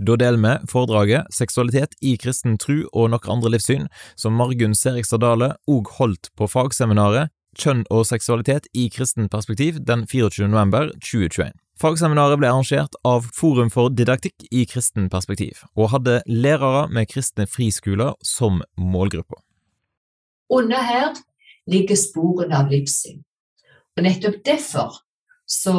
Da deler vi foredraget Seksualitet i kristen tru og noen andre livssyn, som Margunn Serigstad Dale òg holdt på fagseminaret Kjønn og seksualitet i kristen perspektiv den 24. november 2021. Fagseminaret ble arrangert av Forum for didaktikk i kristen perspektiv, og hadde lærere med kristne friskoler som målgruppe. Under her ligger sporene av livssyn. Og nettopp derfor så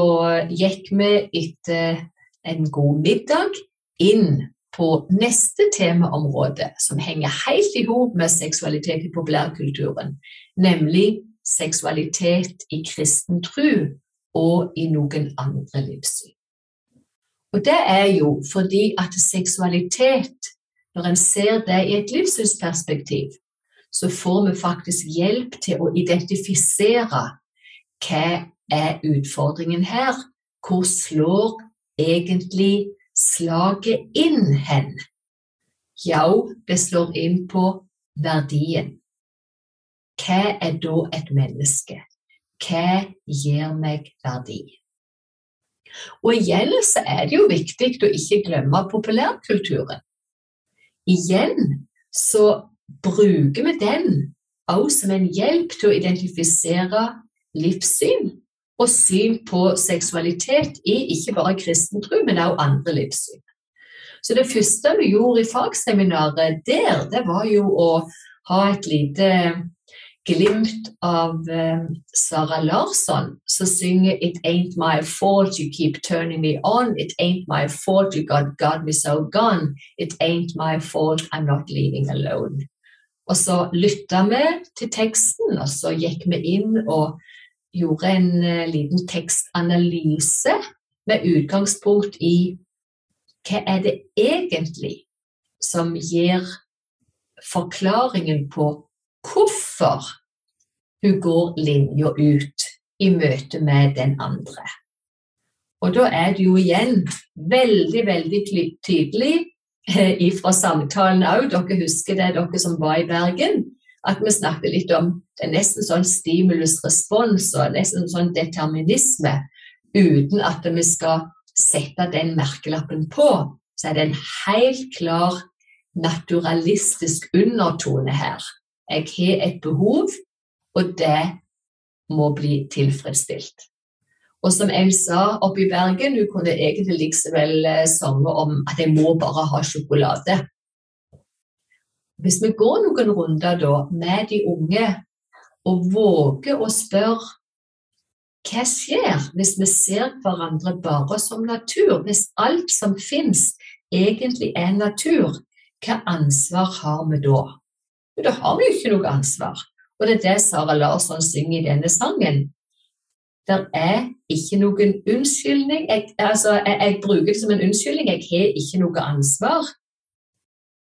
gikk vi etter en god middag inn på neste temaområde, som henger helt i hop med seksualitet i populærkulturen, nemlig seksualitet i kristen tro og i noen andre livssyn. Og det er jo fordi at seksualitet, når en ser det i et livssynsperspektiv, så får vi faktisk hjelp til å identifisere hva er utfordringen her. Hvor slår egentlig slaget inn hen? Ja, det slår inn på verdien. Hva er da et menneske? Hva gir meg verdi? Og igjen så er det jo viktig å ikke glemme populærkulturen. Igjen så bruker vi den også som en hjelp til å identifisere livssyn og syn på seksualitet i ikke bare kristen tro, men også andre livssyn. Så det første vi gjorde i fagseminaret der, det var jo å ha et lite glimt av um, Sara Larsson, som synger It ain't my fault you keep turning me on. It ain't my fault you got, God me so gone. It ain't my fault I'm not leaving alone. Og så lytta vi til teksten, og så gikk vi inn og gjorde en uh, liten tekstanalyse med utgangspunkt i hva er det egentlig som gir forklaringen på hvorfor hun går linja ut i møte med den andre. Og da er det jo igjen veldig, veldig tydelig eh, fra samtalen òg, dere husker det, dere som var i Bergen, at vi snakket litt om det er nesten sånn stimulus-respons og nesten sånn determinisme, uten at vi skal sette den merkelappen på. Så er det en helt klar naturalistisk undertone her. Jeg har et behov, og det må bli tilfredsstilt. Og som jeg sa oppe i Bergen, hun kunne egentlig liksom vel eh, sange om at jeg må bare ha sjokolade. Hvis vi går noen runder da med de unge og våger å spørre hva skjer hvis vi ser hverandre bare som natur, hvis alt som fins egentlig er natur, hva ansvar har vi da? Jo, da har vi jo ikke noe ansvar. Og det er det Sara Larsson synger i denne sangen. Det er ikke noen unnskyldning. Jeg, altså, jeg, jeg, bruker det som en unnskyldning. Jeg har ikke noe ansvar.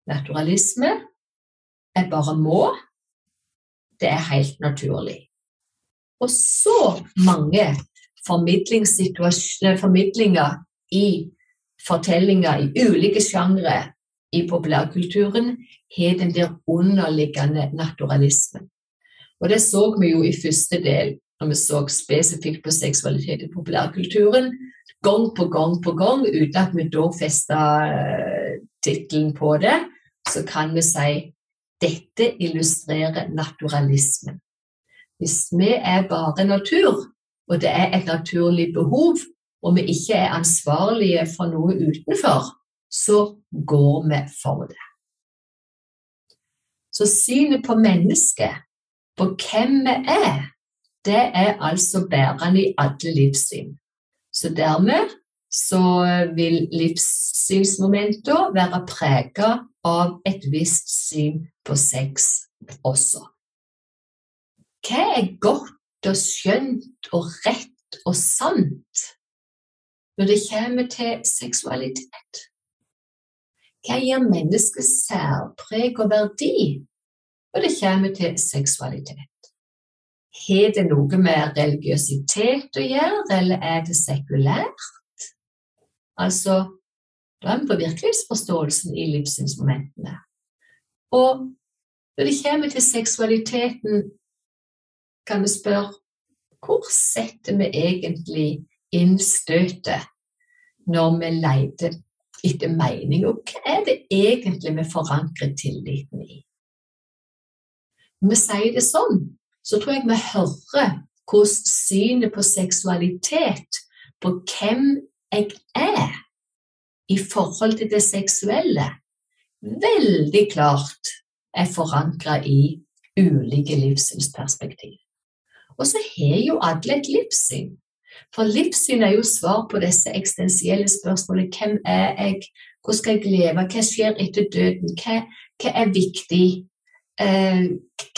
Naturalisme jeg bare må. Det er helt naturlig. Og så mange formidlinger i fortellinger i ulike sjangre i populærkulturen har den der underliggende naturalismen. Og det så vi jo i første del, når vi så spesifikt på seksualitet i populærkulturen, gang på gang på gang, uten at vi da festa uh, tittelen på det, så kan vi si dette illustrerer naturalismen. Hvis vi er bare natur, og det er et naturlig behov, og vi ikke er ansvarlige for noe utenfor, så går vi for det. Så synet på mennesket, på hvem vi er, det er altså bærende i alle livssyn. Så dermed så vil livssynsmomentene være prega av et visst syn på sex også. Hva er godt og skjønt og rett og sant når det kommer til seksualitet? Hva gir mennesket særpreg og verdi når det kommer til seksualitet? Har det noe med religiøsitet å gjøre, eller er det sekulært? Altså, da er vi på virkelighetsforståelsen i livssynsmomentene. Og når det kommer til seksualiteten, kan vi spørre hvor setter vi egentlig inn støtet når vi leter etter mening, og hva er det egentlig vi forankrer tilliten i? Når vi sier det sånn, så tror jeg vi hører hvordan synet på seksualitet, på hvem jeg er i forhold til det seksuelle, veldig klart er forankra i ulike livssynsperspektiv. Og så har jo alle et livssyn. For livssyn er jo svar på disse eksistensielle spørsmålene. Hvem er jeg? Hvor skal jeg leve? Hva skjer etter døden? Hva, hva er viktig? Eh,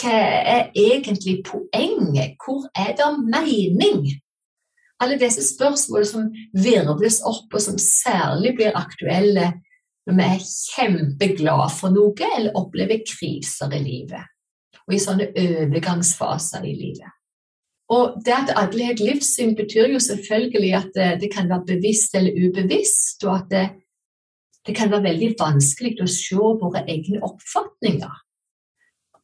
hva er egentlig poenget? Hvor er det mening? Alle disse spørsmålene som virvles opp, og som særlig blir aktuelle når vi er kjempeglade for noe eller opplever kriser i livet. Og i sånne overgangsfaser i livet. Og det at alle har et livssyn, betyr jo selvfølgelig at det, det kan være bevisst eller ubevisst, og at det, det, kan være veldig vanskelig å se våre egne oppfatninger.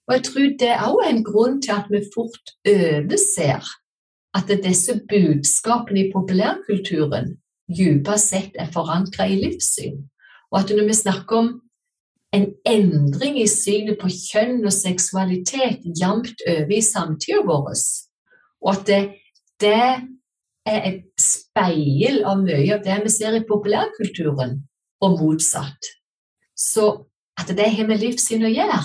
Og jeg tror det er også en grunn til at vi fort overser at disse budskapene i populærkulturen dypest sett er forankra i livssyn. Og at når vi snakker om en endring i synet på kjønn og seksualitet jevnt over i samtida vår, og at det, det, er et speil av mye av det vi ser i populærkulturen, og motsatt. Så at det har med livssyn å gjøre.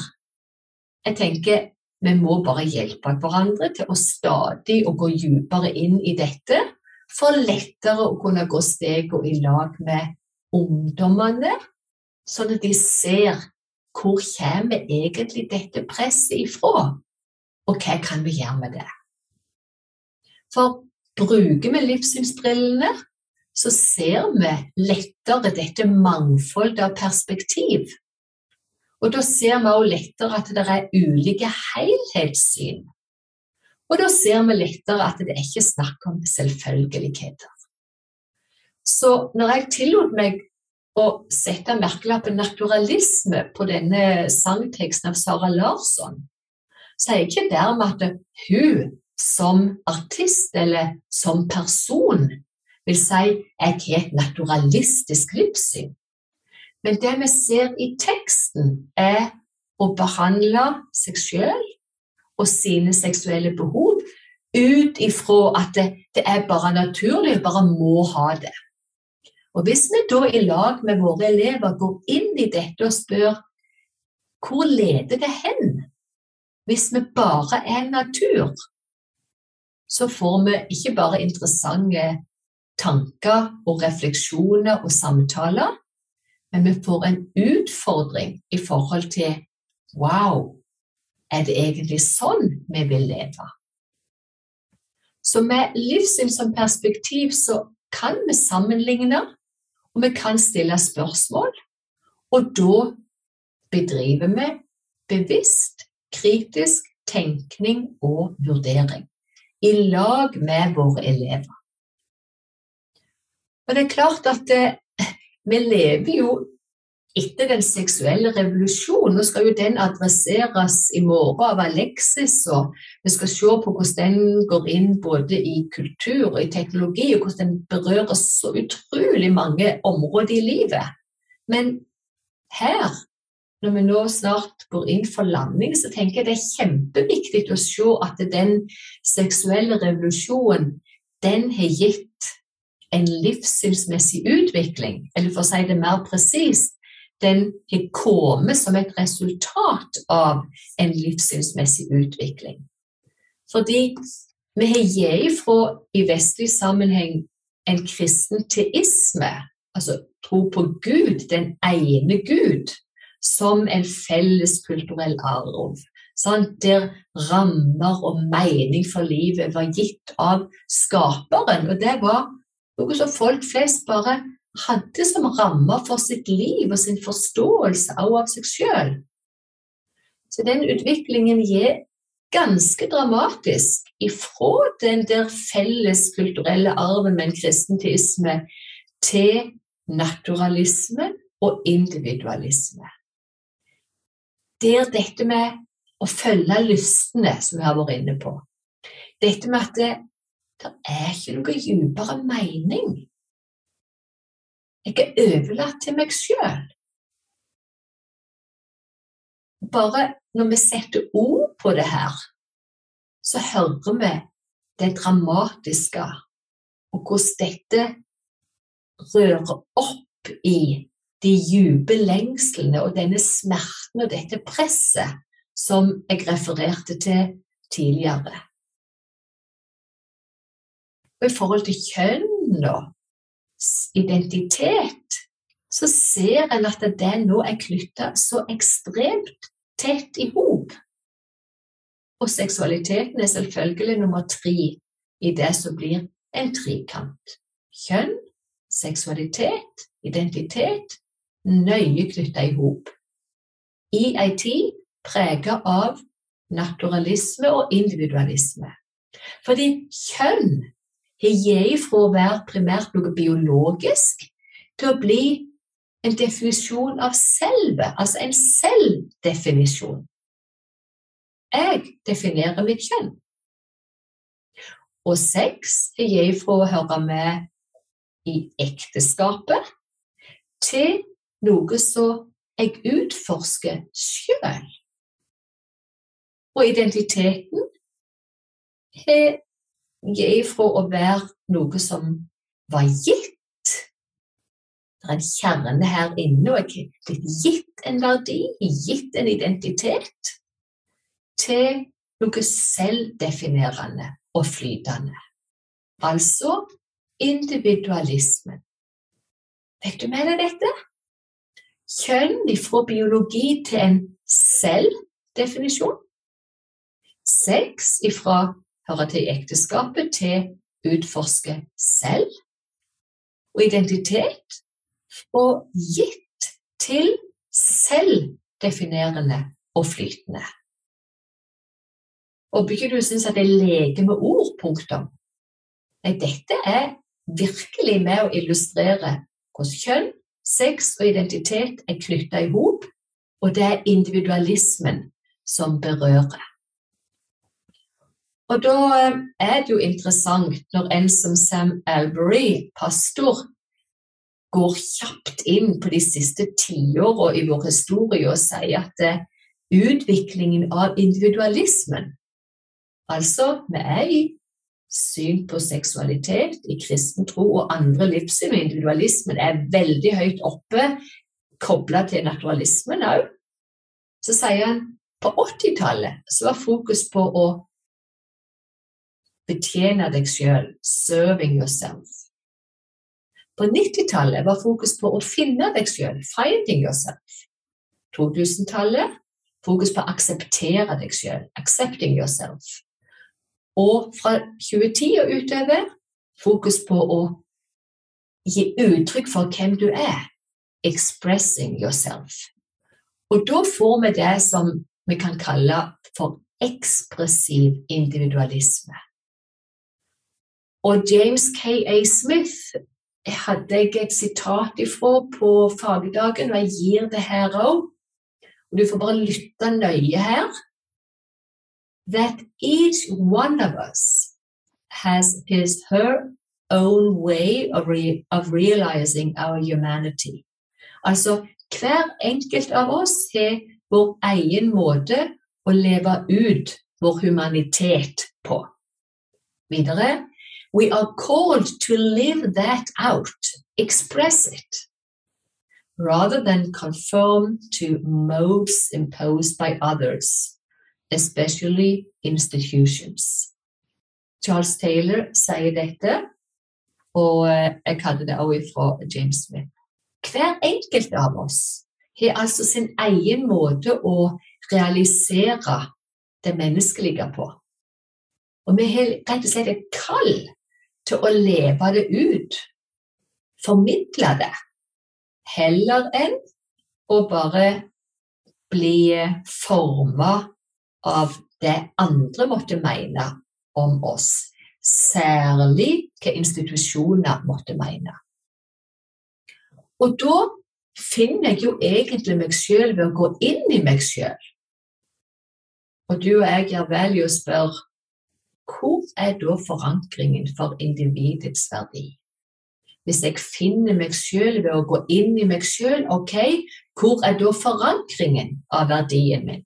Jeg tenker vi må bare hjelpe hverandre til å stadig å gå dypere inn i dette, for lettere å kunne gå stegene i lag med ungdommene, sånn at de ser hvor kommer egentlig dette presset ifra, og hva kan vi gjøre med det? For bruker vi livssynsbrillene, så ser vi lettere dette mangfoldet av perspektiv. Og da ser vi også lettere at det er ulike helhetssyn. Og da ser vi lettere at det er ikke snakk om selvfølgeligheter. Så når jeg tillot meg å sette merkelappen naturalisme på denne sangteksten av Sara Larsson, så er jeg ikke dermed at hun som artist eller som person vil si jeg har et naturalistisk livssyn. Men det vi ser i teksten, er å behandle seg sjøl og sine seksuelle behov ut ifra at det, det er bare naturlig, bare må ha det. Og Hvis vi da i lag med våre elever går inn i dette og spør hvor leder det hen hvis vi bare er natur, så får vi ikke bare interessante tanker og refleksjoner og samtaler, men vi får en utfordring i forhold til Wow, er det egentlig sånn vi vil leve? Så med livssyn som perspektiv så kan vi sammenligne og vi kan stille spørsmål. Og da bedriver vi bevisst kritisk tenkning og vurdering i lag med våre elever. Og det er klart at det, eh, vi lever jo etter den seksuelle revolusjonen. Nå skal jo den adresseres i morgen av Alexis, og vi skal se på hvordan den går inn både i kultur og i teknologi, og hvordan den berører så utrolig mange områder i livet. Men her, når vi nå snart går inn for landing, så tenker jeg det er kjempeviktig å se at den seksuelle revolusjonen, den har gitt en livssynsmessig utvikling, eller for å si det mer presist, den har kommet som et resultat av en livssynsmessig utvikling. Fordi vi har gitt ifra i vestlig sammenheng en kristen teisme, altså tro på Gud, den ene Gud, som en felles kulturell arv. Sant? der rammer og mening for livet var gitt av skaperen. Og det var noe som folk flest bare hadde som ramme for sitt liv og sin forståelse også av seg sjøl. Så den utviklingen gir ganske dramatisk ifra den der felles kulturelle arven med en kristentisme til naturalisme og individualisme. Der dette med å følge lystene, som vi har vært inne på, dette med at det, det er ikke noe dypere mening Jeg er overlatt til meg sjøl. Bare når vi setter ord på det her, så hører vi det dramatiske, og hvordan dette rører opp i de dype lengslene og denne smerten og dette presset som jeg refererte til tidligere. Og I forhold til kjønn og identitet så ser en at det nå er knytta så ekstremt tett i hop. Og seksualiteten er selvfølgelig nummer tre i det som blir en trikant. Kjønn, seksualitet, identitet nøye knytta i hop. I ei tid prega av naturalisme og individualisme. Fordi kjønn har jeg fra å være primært noe biologisk til å bli en definisjon av selve, altså en selvdefinisjon. Jeg definerer mitt kjønn. Og sex er jeg fra å høre med i ekteskapet til noe som jeg utforsker sjøl. Og identiteten er ifra å være noe som var gitt det er en kjerne her inne, og jeg er blitt gitt en verdi, gitt en identitet, til noe selvdefinerende og flytende. Altså individualismen. Fikk du med deg dette? Kjønn fra biologi til en selvdefinisjon. Sex ifra høre til ekteskapet til utforske selv. Og identitet og gitt til selvdefinerende og flytende. Og bygger du syns at jeg leker med ord, punktum. Nei, dette er virkelig med å illustrere hvordan kjønn, sex og identitet er knytta i hop, og det er individualismen som berører. Og da eh, er det jo interessant når en som Sam Albury, pastor, går kjapt inn på de siste tiåra i vår historie og sier at det, utviklingen av individualismen Altså, vi er i syn på seksualitet i kristen tro og andre livssyn, og individualismen er veldig høyt oppe, kobla til naturalismen òg. Så sier han på 80-tallet var fokus på å betjene deg sjøl, serving yourself. På 90-tallet var fokus på å finne deg selv, finding yourself. 2000-tallet fokus på å akseptere deg selv, accepting yourself. Og fra 2010 og utover fokus på å gi uttrykk for hvem du er, expressing yourself. Og da får vi det som vi kan kalle for ekspressiv individualisme. Og James K.A. Smith hadde jeg et sitat ifra på fagdagen, og jeg gir det her òg. Og du får bare lytte nøye her. That each one of us has his her own way of, re of realizing our humanity. Altså, hver enkelt av oss har vår egen måte å leve ut vår humanitet på. Videre We are called to live that out, express it, rather than conform to modes imposed by others, especially institutions. Charles Taylor sier dette, og eh, jeg kaller det også fra James Smith. Hver enkelt av oss har altså sin egen måte å realisere det menneskelige på. Og vi har rett og slett et kall til å leve det ut, formidle det, heller enn å bare bli forma av det andre måtte mene om oss, særlig hva institusjoner måtte mene. Og da finner jeg jo egentlig meg sjøl ved å gå inn i meg sjøl. Og du og jeg gjør vel i å spørre hvor er da forankringen for individets verdi? hvis jeg finner meg selv ved å gå inn i meg selv, ok, hvor er da forankringen av verdien min?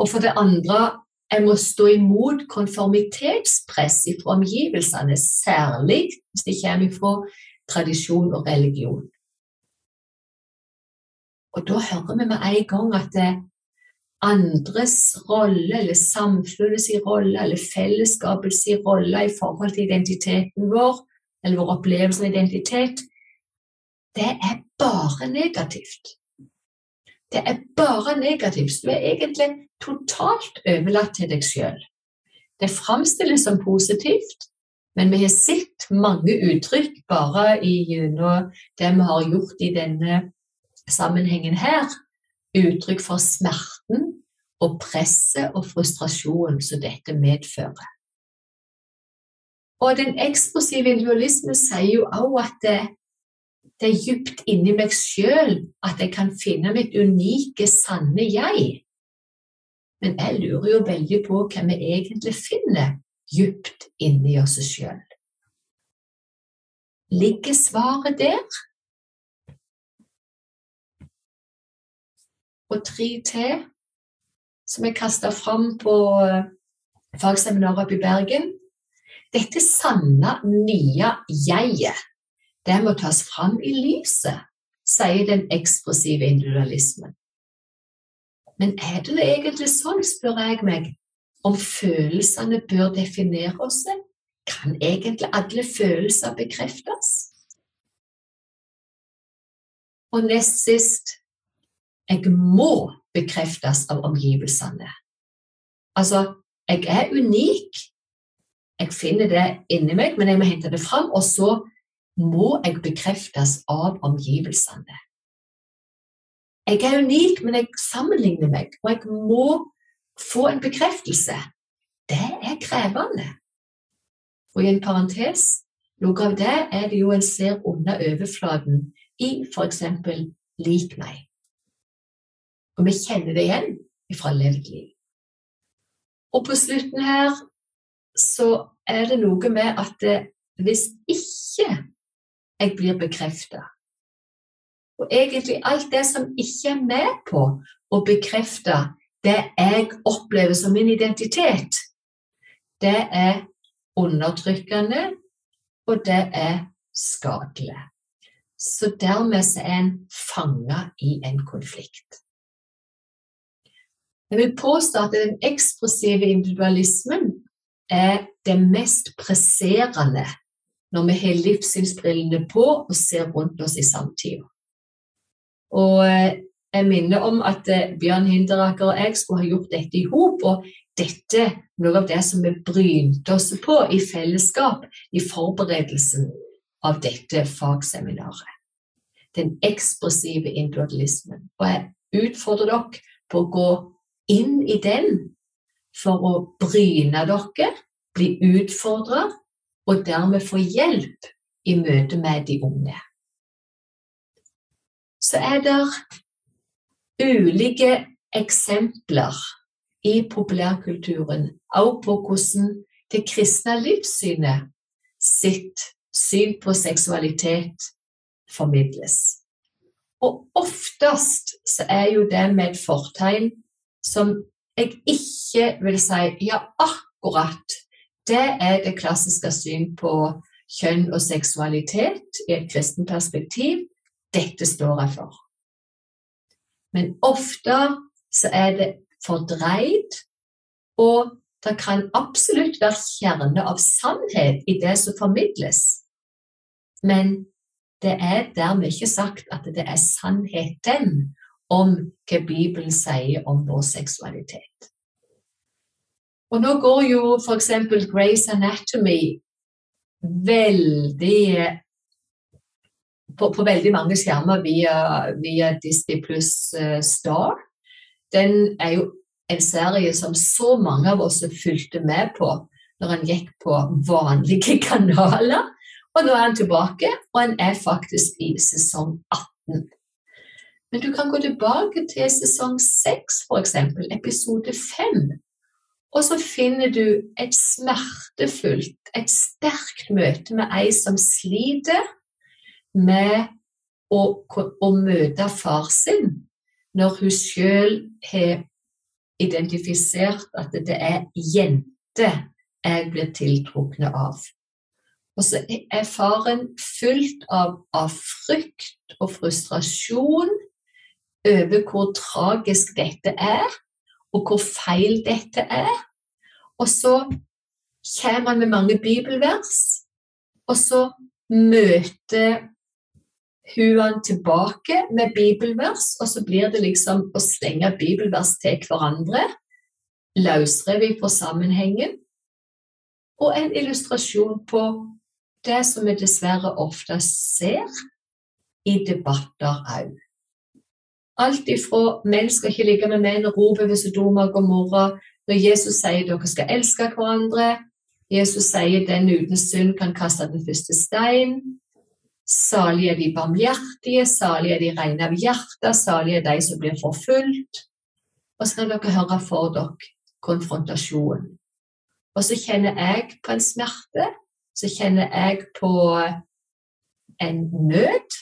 Og for det andre, jeg må stå imot konformitetspress fra omgivelsene, særlig hvis det kommer fra tradisjon og religion. Og da hører vi med en gang at det andres rolle, eller samfunnets rolle, eller fellesskapets rolle i forhold til identiteten vår, eller vår opplevelse av identitet, det er bare negativt. Det er bare negativt. Du er egentlig totalt overlatt til deg sjøl. Det framstilles som positivt, men vi har sett mange uttrykk bare i det vi har gjort i denne sammenhengen her. Uttrykk for smerten og presset og frustrasjonen som dette medfører. Og den eksplosive individualismen sier jo også at det, det er dypt inni meg sjøl at jeg kan finne mitt unike, sanne jeg. Men jeg lurer jo veldig på hva vi egentlig finner dypt inni oss sjøl. Ligger svaret der? Og tre til, som jeg kasta fram på eh, fagseminaret oppe i Bergen, dette sanne, nye jeget, det må tas fram i lyset, sier den ekspressive individualismen. Men er det egentlig sånn, spør jeg meg, om følelsene bør definere oss? Kan egentlig alle følelser bekreftes? Og nest sist jeg må bekreftes av omgivelsene. Altså, jeg er unik, jeg finner det inni meg, men jeg må hente det fram, og så må jeg bekreftes av omgivelsene. Jeg er unik, men jeg sammenligner meg, og jeg må få en bekreftelse. Det er krevende. Og i en parentes noe av det er det jo en ser under overflaten i f.eks. lik meg. Og vi kjenner det igjen fra levd liv. Og på slutten her så er det noe med at hvis ikke jeg blir bekrefta Og egentlig alt det som ikke er med på å bekrefte det jeg opplever som min identitet, det er undertrykkende, og det er skadelig. Så dermed er en fanga i en konflikt. Jeg vil påstå at den ekspressive individualismen er det mest presserende når vi har livssynsbrillene på og ser rundt oss i samtida. Og eh, jeg minner om at eh, Bjørn Hinderaker og jeg skulle ha gjort dette i hop, og dette noe av det som vi brynte oss på i fellesskap i forberedelsen av dette fagseminaret. Den ekspressive individualismen. Og jeg utfordrer dere på å gå inn i den for å bryne dere, bli utfordra og dermed få hjelp i møte med de unge. Så er det ulike eksempler i populærkulturen også på hvordan det kristne livssynet sitt syn på seksualitet formidles. Og oftest så er jo det med et fortegn som jeg ikke vil si ja, akkurat. Det er det klassiske syn på kjønn og seksualitet i et kristent perspektiv. Dette står jeg for. Men ofte så er det fordreid, og det kan absolutt være kjerne av sannhet i det som formidles. Men det er dermed ikke sagt at det er sannheten om hva Bibelen sier om vår seksualitet. Og nå går jo f.eks. Grace Anatomy veldig på, på, veldig mange skjermer via, via Disney pluss uh, Star. Den er jo en serie som så mange av oss fulgte med på når han gikk på vanlige kanaler. Og nå er han tilbake, og han er faktisk i sesong 18. Men du kan gå tilbake til sesong seks, f.eks., episode fem. Og så finner du et smertefullt, et sterkt møte med ei som sliter med å, å møte far sin, når hun sjøl har identifisert at det er jente jeg blir tiltrukne av. Og så er faren fylt av, av frykt og frustrasjon over hvor tragisk dette er, og hvor feil dette er. Og så kommer han med mange bibelvers, og så møter hun han tilbake med bibelvers, og så blir det liksom å slenge bibelvers til hverandre, løsrevet fra sammenhengen, og en illustrasjon på det som vi dessverre ofte ser i debatter òg. Alt ifra 'menn skal ikke ligge med menn' ropet rope ved Sodoma og Gomorra, når Jesus sier dere skal elske hverandre, Jesus sier 'den uten synd kan kaste den første stein', salig er de barmhjertige, salig er de rene av hjertet, salig er de som blir forfulgt. Og så kan dere høre for dere konfrontasjon. Og så kjenner jeg på en smerte så kjenner jeg på en nød,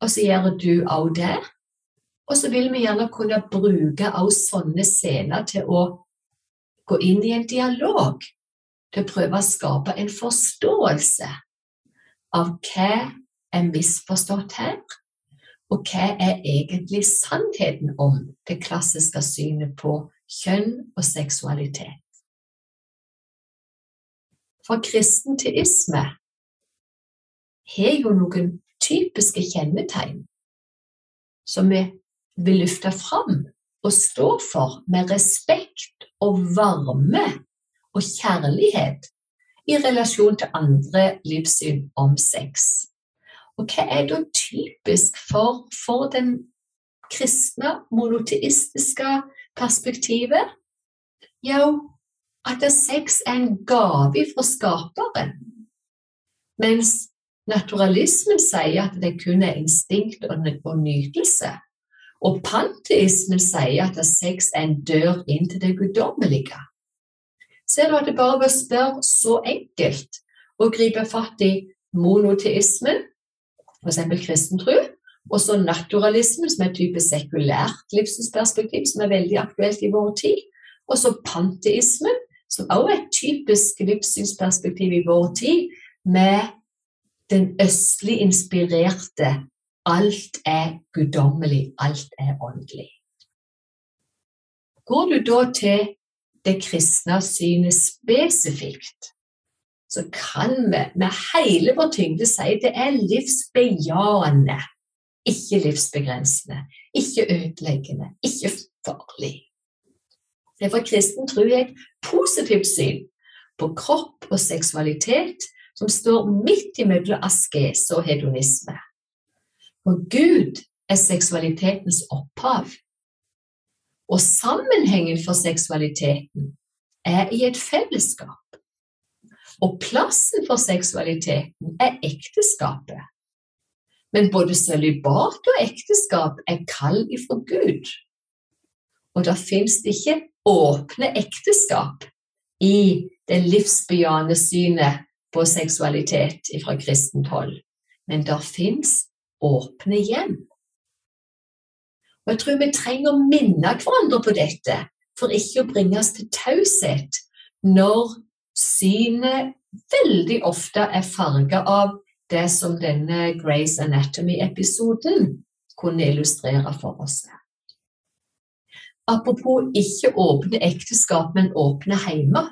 og så gjør du òg det. Og så vil vi gjerne kunne bruke også sånne scener til å gå inn i en dialog, til å prøve å skape en forståelse av hva er misforstått her, og hva er egentlig sannheten om det klassiske synet på kjønn og seksualitet. Fra kristen teisme har jo noen typiske kjennetegn som vi vil løfte fram og stå for med respekt og varme og kjærlighet i relasjon til andre livssyn om sex. Og hva er da typisk for, for den kristne, monoteistiske perspektivet? Jo, at sex er en gave fra skaperen. Mens naturalismen sier at det kun er instinkt og, nytelse. Og panteismen sier at sex er en dør inn til det guddommelige. Ser du at det bare ved å spørre så enkelt og gripe fatt i monoteismen, f.eks. kristen tro, og så naturalismen, som er et type sekulært livssynsperspektiv, som er veldig aktuelt i vår tid, og så panteismen, som også er et typisk livssynsperspektiv i vår tid, med den østlig inspirerte alt er guddommelig, alt er åndelig. Går du da til det kristne synet spesifikt, så kan vi med hele vår tyngde si det er livsbejaende, ikke livsbegrensende, ikke ødeleggende, ikke farlig. Det er for kristen tro et positivt syn på kropp og seksualitet som står midt imellom askese og hedonisme. For Gud er seksualitetens opphav. Og sammenhengen for seksualiteten er i et fellesskap. Og plassen for seksualiteten er ekteskapet. Men både sølibat og ekteskap er kall ifra Gud. Og da fins det ikke åpne ekteskap i det livsbejaende synet på seksualitet fra kristent hold. Men det fins åpne hjem. Og Jeg tror vi trenger å minne hverandre på dette for ikke å bringe oss til taushet når synet veldig ofte er farga av det som denne Grace Anatomy-episoden kunne illustrere for oss. Apropos ikke åpne ekteskap, men åpne hjemme.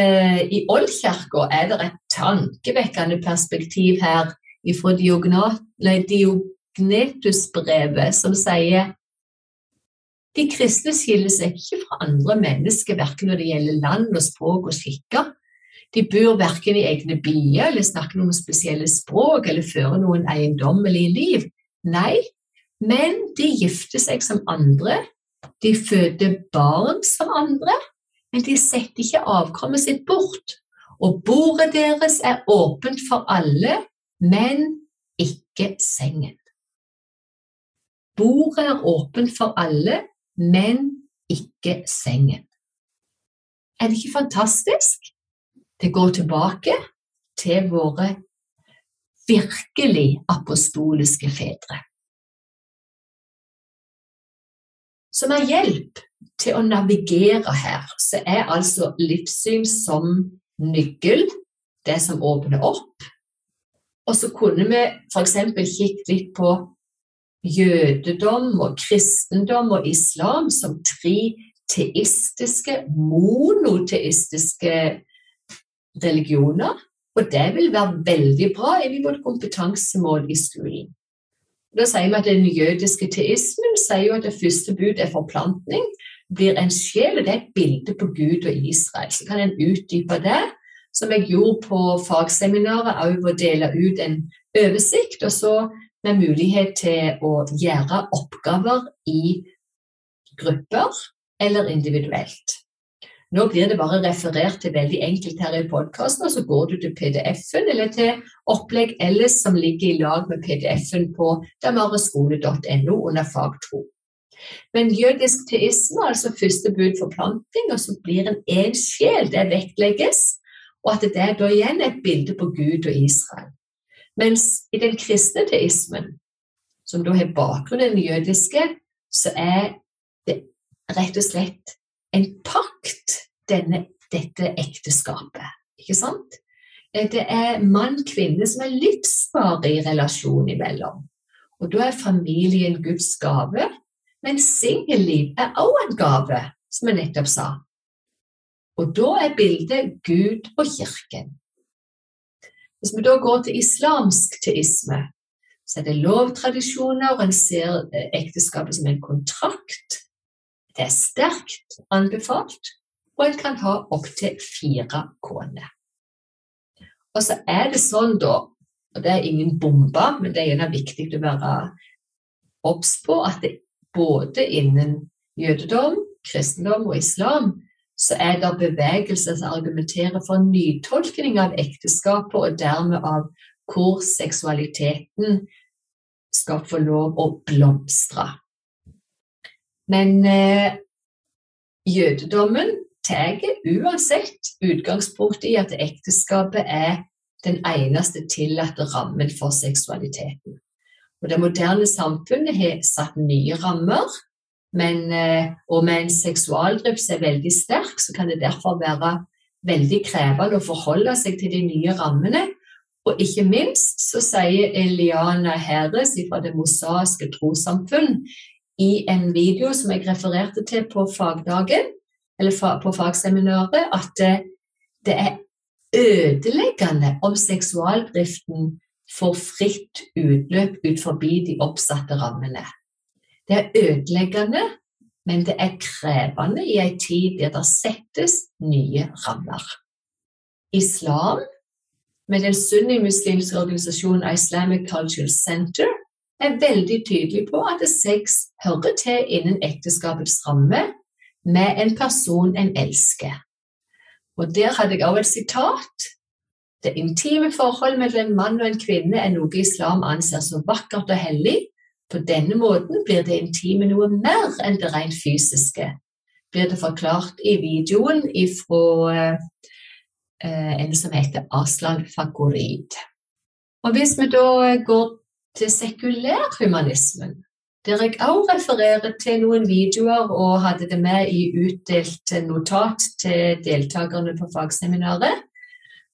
Eh, I Oldkirka er det et tankevekkende perspektiv her fra Diognetusbrevet, som sier de kristne skiller seg ikke fra andre mennesker, verken når det gjelder land og språk og skikker. De bor verken i egne byer eller snakker noen spesielle språk eller fører noen eiendommelige liv. Nei, men de gifter seg som andre, de føder barn som andre, men de setter ikke avkommet sitt bort. Og bordet deres er åpent for alle, men ikke sengen. Bordet er åpent for alle, men ikke sengen. Er det ikke fantastisk? Det går tilbake til våre virkelig apostoliske fedre. Som er hjelp til å navigere her, så er altså livssyn som nøkkel, det som åpner opp. Og så kunne vi f.eks. kikket litt på jødedom og kristendom og islam som tre teistiske, monoteistiske religioner. Og det vil være veldig bra inn vårt kompetansemål i skolen. Da sier vi at Den jødiske teismen sier jo at det første bud er forplantning. Blir en sjel, og det er et bilde på Gud og Israel. Så kan en utdype det, som jeg gjorde på fagseminaret, òg å dele ut en oversikt. Og så med mulighet til å gjøre oppgaver i grupper eller individuelt. Nå blir det bare referert til veldig enkelt her i podkasten, og så går du til PDF-en eller til opplegg ellers som ligger i lag med PDF-en på damareskole.no under fag 2. Men jødisk teisme, altså første bud for planting, og så blir en én sjel, det vektlegges, og at det er da igjen et bilde på Gud og Israel. Mens i den kristne teismen, som da har bakgrunn i den jødiske, så er det rett og slett en pakt, denne, dette ekteskapet. Ikke sant? Eh, det er mann-kvinne som er livsvarig relasjon imellom. Og da er familien Guds gave, men singelliv er også en gave, som jeg nettopp sa. Og da er bildet Gud og kirken. Hvis vi da går til islamsk teisme, så er det lovtradisjoner, og en ser eh, ekteskapet som en kontrakt det er sterkt anbefalt, og en kan ha opptil fire koner. Og så er det sånn, da, og det er ingen bombe, men det er gjerne viktig å være obs på at det både innen jødedom, kristendom og islam så er det bevegelser som argumenterer for nytolkning av ekteskapet, og dermed av hvor seksualiteten skal få lov å blomstre. Men eh, jødedommen tar uansett utgangspunkt i at ekteskapet er den eneste tillatte rammen for seksualiteten. Og Det moderne samfunnet har satt nye rammer, men, eh, og med en seksualdrift som er veldig sterk, så kan det derfor være veldig krevende å forholde seg til de nye rammene. Og ikke minst så sier Eliana Heres fra Det mosaiske trossamfunn i en video som jeg refererte til på fagdagen, eller på fagseminaret, at eh, det er ødeleggende om seksualdriften får fritt utløp ut forbi de oppsatte rammene. Det er ødeleggende, men det er krevende i en tid der det settes nye rammer. Islam, med den sunnimuslimske organisasjonen Islamic Cultural Center, er veldig tydelig på at sex hører til innen ekteskapets ramme med en person en elsker. Og Der hadde jeg også et sitat. Det intime forhold mellom en mann og en kvinne er noe islam anser som vakkert og hellig. På denne måten blir det intime noe mer enn det rent fysiske, blir det forklart i videoen fra eh, en som heter Aslan Fakorid. Og Hvis vi da går til sekulærhumanismen, der jeg også refererer til noen videoer og hadde det med i utdelt notat til deltakerne på fagseminaret,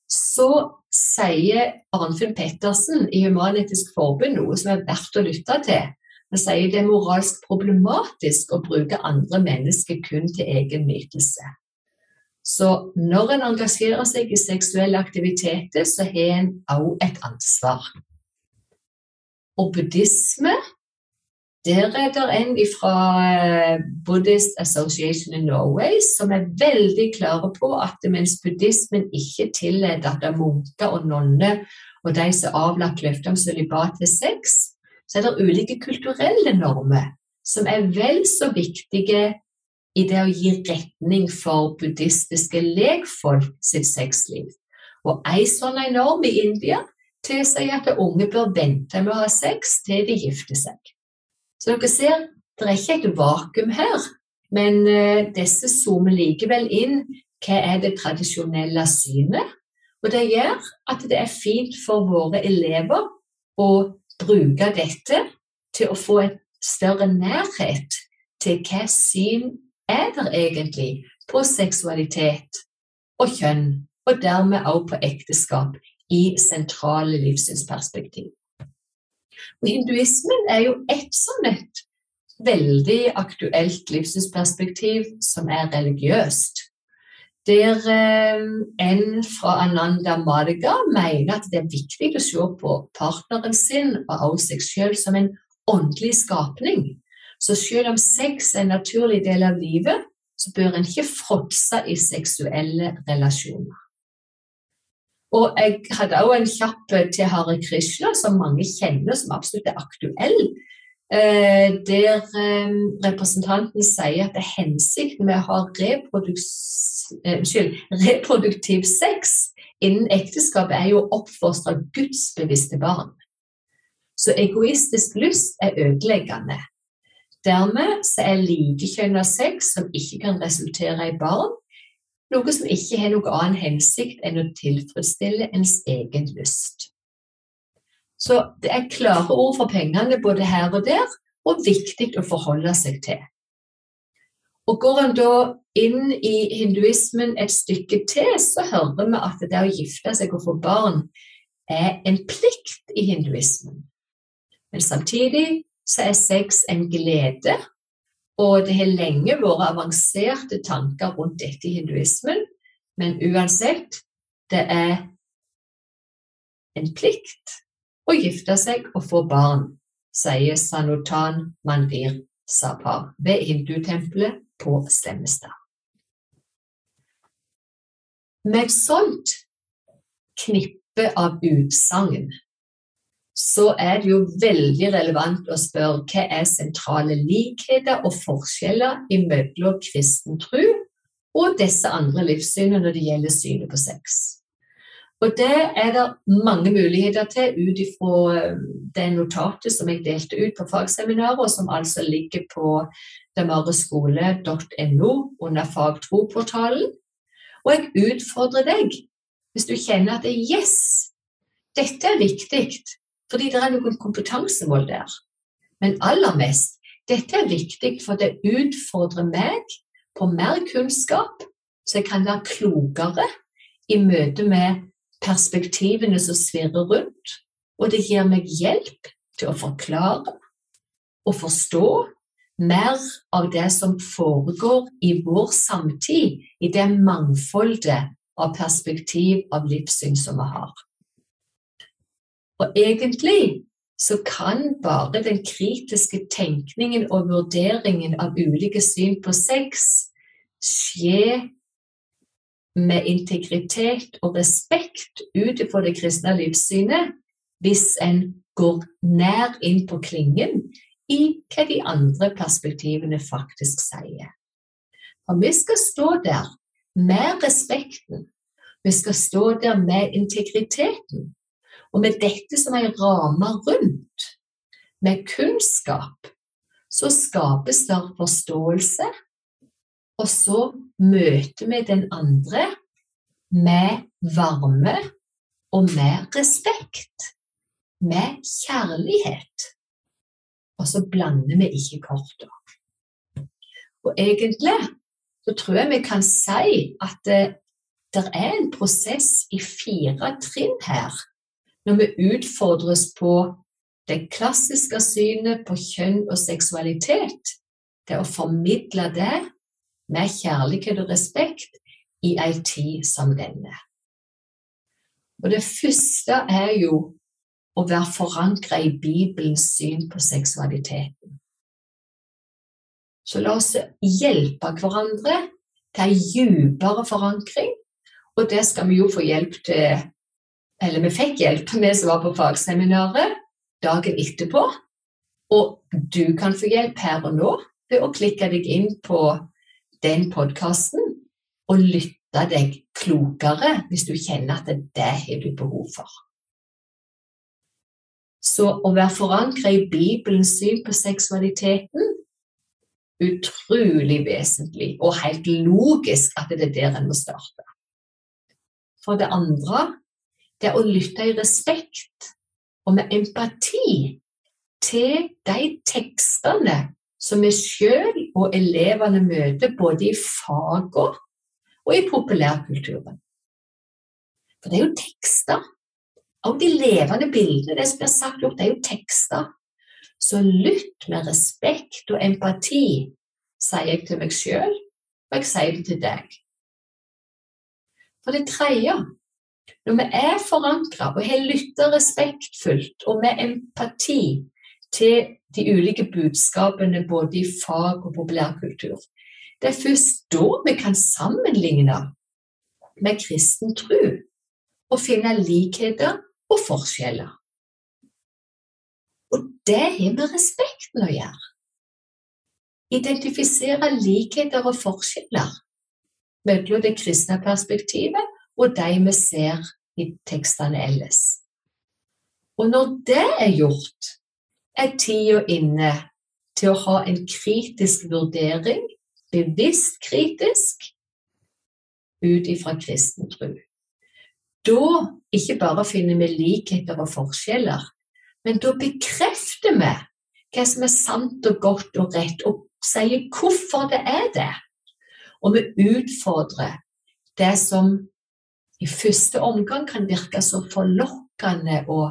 så sier Arnfinn Pettersen i Human-Etisk Forbund noe som er verdt å lytte til. Han sier det er moralsk problematisk å bruke andre mennesker kun til egen nytelse. Så når en engasjerer seg i seksuelle aktiviteter, så har en også et ansvar. Og buddhisme der er det en fra eh, Buddhist Association in Norway som er veldig klare på at mens buddhismen ikke tillater at munker og nonner og de som avlagt løfter om sølibat til sex, så er det ulike kulturelle normer som er vel så viktige i det å gi retning for buddhistiske lekfolk sitt sexliv. Og ei sånn norm i India tilsier at unge bør vente med å ha sex til de gifter seg. Så dere ser, det er ikke et vakuum her, men uh, disse zoomer likevel inn hva er det tradisjonelle synet. Og det gjør at det er fint for våre elever å bruke dette til å få et større nærhet til hva syn er der egentlig på seksualitet og kjønn, og dermed også på ekteskap i sentrale livssynsperspektiv. Og hinduismen er jo et sånn et veldig aktuelt livssynsperspektiv som er religiøst. Der eh, en fra Ananda Madga mener at det er viktig å se på partneren sin og også seg selv som en åndelig skapning. Så selv om sex er en naturlig del av livet, så bør en ikke fråtse i seksuelle relasjoner. Og jeg hadde også en kjapp til Hare Krishna, som mange kjenner, som absolutt er aktuell. Eh, der eh, representanten sier at det er hensikten med å ha eh, reproduktiv sex innen ekteskapet, er jo å oppfostre gudsbevisste barn. Så egoistisk lyst er ødeleggende. Dermed så er likekjønna sex som ikke kan resultere i barn, noe som ikke har noen annen hensikt enn å tilfredsstille ens egen lyst. Så det er klare ord for pengene både her og der, og viktig å forholde seg til. Og Går en da inn i hinduismen et stykke til, så hører vi at det å gifte seg og få barn er en plikt i hinduismen. Men samtidig så er sex en glede, og det har lenge vært avanserte tanker rundt dette i hinduismen. Men uansett, det er en plikt å gifte seg og få barn, sier Sanutan Mandir Sapar ved hindutempelet på Slemmestad. Med et sånt knippe av utsagn så er det jo veldig relevant å spørre hva er sentrale likheter og forskjeller mellom kristen tro og disse andre livssynene når det gjelder synet på sex. Og det er det mange muligheter til ut ifra eh, det notatet som jeg delte ut på fagseminaret, og som altså ligger på damareskole.no under fagtroportalen. Og jeg utfordrer deg, hvis du kjenner at det yes, dette er viktig, fordi det er noen kompetansemål der. Men aller mest, dette er viktig for det utfordrer meg på mer kunnskap, så jeg kan være klokere i møte med perspektivene som svirrer rundt, og det gir meg hjelp til å forklare og forstå mer av det som foregår i vår samtid, i det mangfoldet av perspektiv av livssyn som vi har. Og egentlig så kan bare den kritiske tenkningen og vurderingen av ulike syn på sex skje med integritet og respekt ut ifra det kristne livssynet hvis en går nær inn på klingen i hva de andre perspektivene faktisk sier. For vi skal stå der med respekten, vi skal stå der med integriteten, og med dette som ei ramme rundt, med kunnskap, så skapes det forståelse og så møter vi den andre med varme og med respekt. Med kjærlighet. Og så blander vi ikke korta. Og egentlig så tror jeg vi kan si at det, det er en prosess i fire trinn her, når vi utfordres på det klassiske synet på kjønn og seksualitet. Det å formidle det med kjærlighet og respekt i ei tid som denne. Og det første er jo å være forankra i Bibelens syn på seksualiteten. Så la oss hjelpe hverandre til ei dypere forankring, og det skal vi jo få hjelp til Eller vi fikk hjelp, vi som var på fagseminaret, dagen etterpå. Og du kan få hjelp her og nå ved å klikke deg inn på den podkasten og lytte deg klokere hvis du kjenner at det har du behov for. Så å være forankra i Bibelens syn på seksualiteten, utrolig vesentlig og helt logisk at det er der en må starte. For det andre, det er å lytte i respekt og med empati til de tekstene som vi sjøl og elevene møter både i fagene og i populærkulturen. For det er jo tekster. Av de levende bildene, det som blir sagt, opp, det er jo tekster. Så lytt med respekt og empati, sier jeg til meg sjøl, og jeg sier det til deg. For det tredje, når vi er forankra og har lytta respektfullt og med empati til de ulike budskapene både i fag og populærkultur, det er først da vi kan sammenligne med kristen tro og finne likheter og forskjeller. Og det har med respekten å gjøre. Identifisere likheter og forskjeller mellom det kristne perspektivet og de vi ser i tekstene ellers. Og når det er gjort, er tida inne til å ha en kritisk vurdering, bevisst kritisk, ut ifra kristen tro. Da ikke bare finner vi likheter og forskjeller, men da bekrefter vi hva som er sant og godt og rett, og sier hvorfor det er det. Og vi utfordrer det som i første omgang kan virke så forlokkende og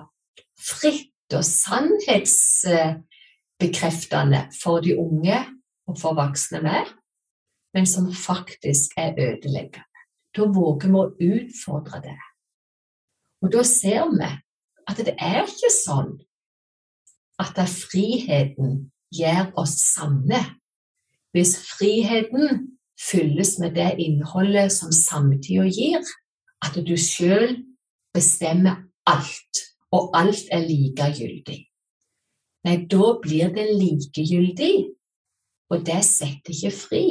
fritt og sannhetsbekreftende for de unge og for voksne med, men som faktisk er ødeleggende. Da våger vi å utfordre det. Og da ser vi at det er ikke sånn at friheten gjør oss sanne. Hvis friheten fylles med det innholdet som samtida gir, at du sjøl bestemmer alt, og alt er likegyldig. Nei, da blir det likegyldig, og det setter ikke fri,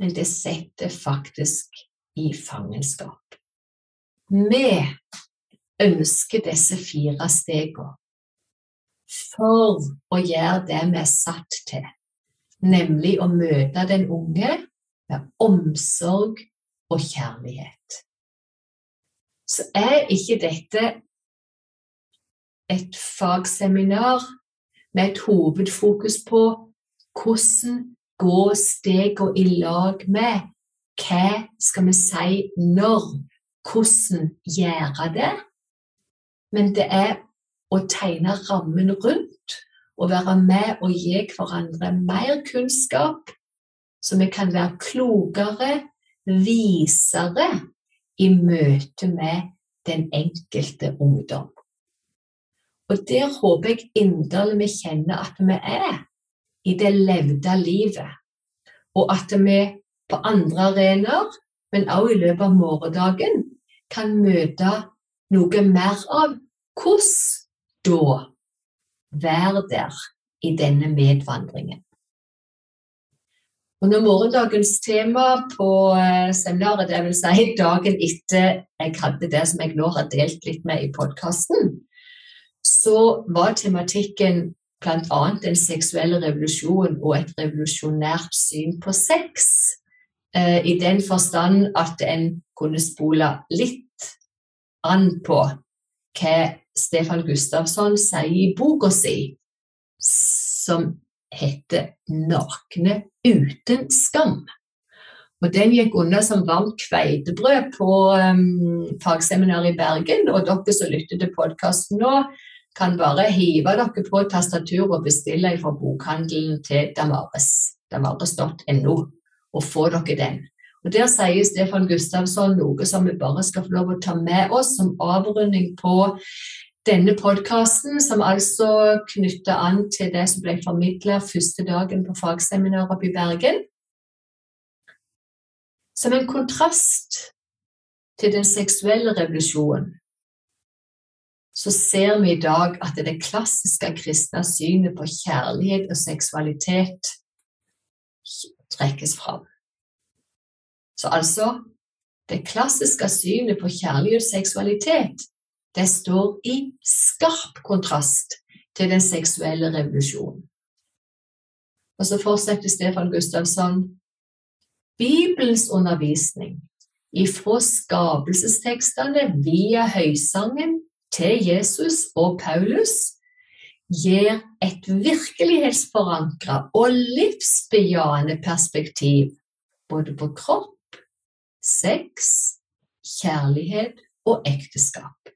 men det setter faktisk i fangenskap. Vi ønsker disse fire stegene for å gjøre det vi er satt til, nemlig å møte den unge med omsorg og kjærlighet. Så er ikke dette et fagseminar med et hovedfokus på hvordan gå stegene i lag med? Hva skal vi si når, hvordan gjøre det, men det er å tegne rammen rundt og være med og gi hverandre mer kunnskap, så vi kan være klokere, visere i møte med den enkelte ungdom. Og der håper jeg inderlig vi kjenner at vi er i det levde livet, og at vi på andre arenaer, men også i løpet av morgendagen, kan møte noe mer av hvordan da være der i denne medvandringen. Og når morgendagens tema på eh, seminaret, dvs. Si dagen etter jeg hadde det som jeg nå har delt litt med i podkasten, så var tematikken bl.a. den seksuelle revolusjonen og et revolusjonært syn på sex. Eh, I den forstand at en kunne spole litt an på hva Stefan Gustafsson sier i boka si, som heter 'Nakne uten skam'. Og Den gikk unna som varmt kveitebrød på um, fagseminaret i Bergen. Og dere som lytter til podkasten nå, kan bare hive dere på tastaturet og bestille fra bokhandelen til Damares, damares.no, og få dere den. Og Der sier Stefan Gustavsson noe som vi bare skal få lov å ta med oss som avrunding på denne podkasten, som altså knytter an til det som ble formidla første dagen på fagseminaret oppe i Bergen. Som en kontrast til den seksuelle revolusjonen så ser vi i dag at det klassiske kristne synet på kjærlighet og seksualitet trekkes fram. Så altså det klassiske synet på kjærlighet og seksualitet det står i skarp kontrast til den seksuelle revolusjonen. Og så fortsetter Stefan Gustavsson. Bibelens undervisning ifra skapelsestekstene via høysangen til Jesus og Paulus gir et virkelighetsforankra og livsbejaende perspektiv både på kropp, sex, kjærlighet og ekteskap.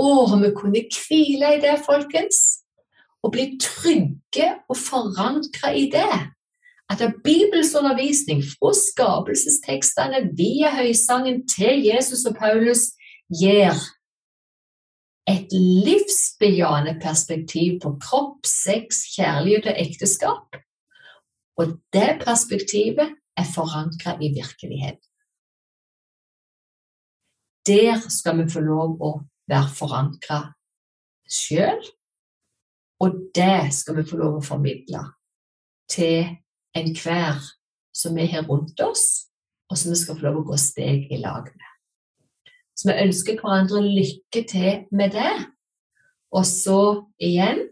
Om vi kunne hvile i det, folkens, og bli trygge og forankra i det. At Bibels undervisning fra skapelsestekstene via høysangen til Jesus og Paulus gir et livsbejaende perspektiv på kropp, sex, kjærlighet og ekteskap. Og det perspektivet er forankra i virkelighet. Der skal vi få lov å være forankra sjøl, og det skal vi få lov å formidle til enhver som er her rundt oss, og som vi skal få lov å gå steg i lag med. Så vi ønsker hverandre lykke til med det. Og så igjen,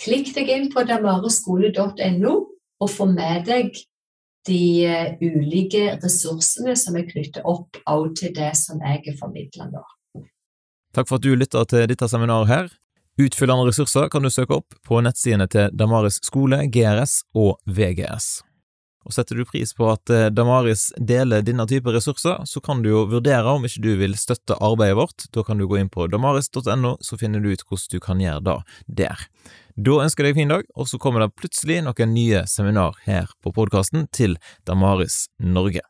klikk deg inn på damareskole.no og få med deg de eh, ulike ressursene som er knyttet opp til det som jeg er formidler nå. Takk for at du lytter til dette seminaret her. Utfyllende ressurser kan du søke opp på nettsidene til Damaris skole, GRS og VGS. Og setter du pris på at eh, Damaris deler denne type ressurser, så kan du jo vurdere om ikke du vil støtte arbeidet vårt. Da kan du gå inn på damaris.no, så finner du ut hvordan du kan gjøre det der. Da ønsker jeg deg en fin dag, og så kommer det plutselig noen nye seminar her på podkasten til Damaris Norge.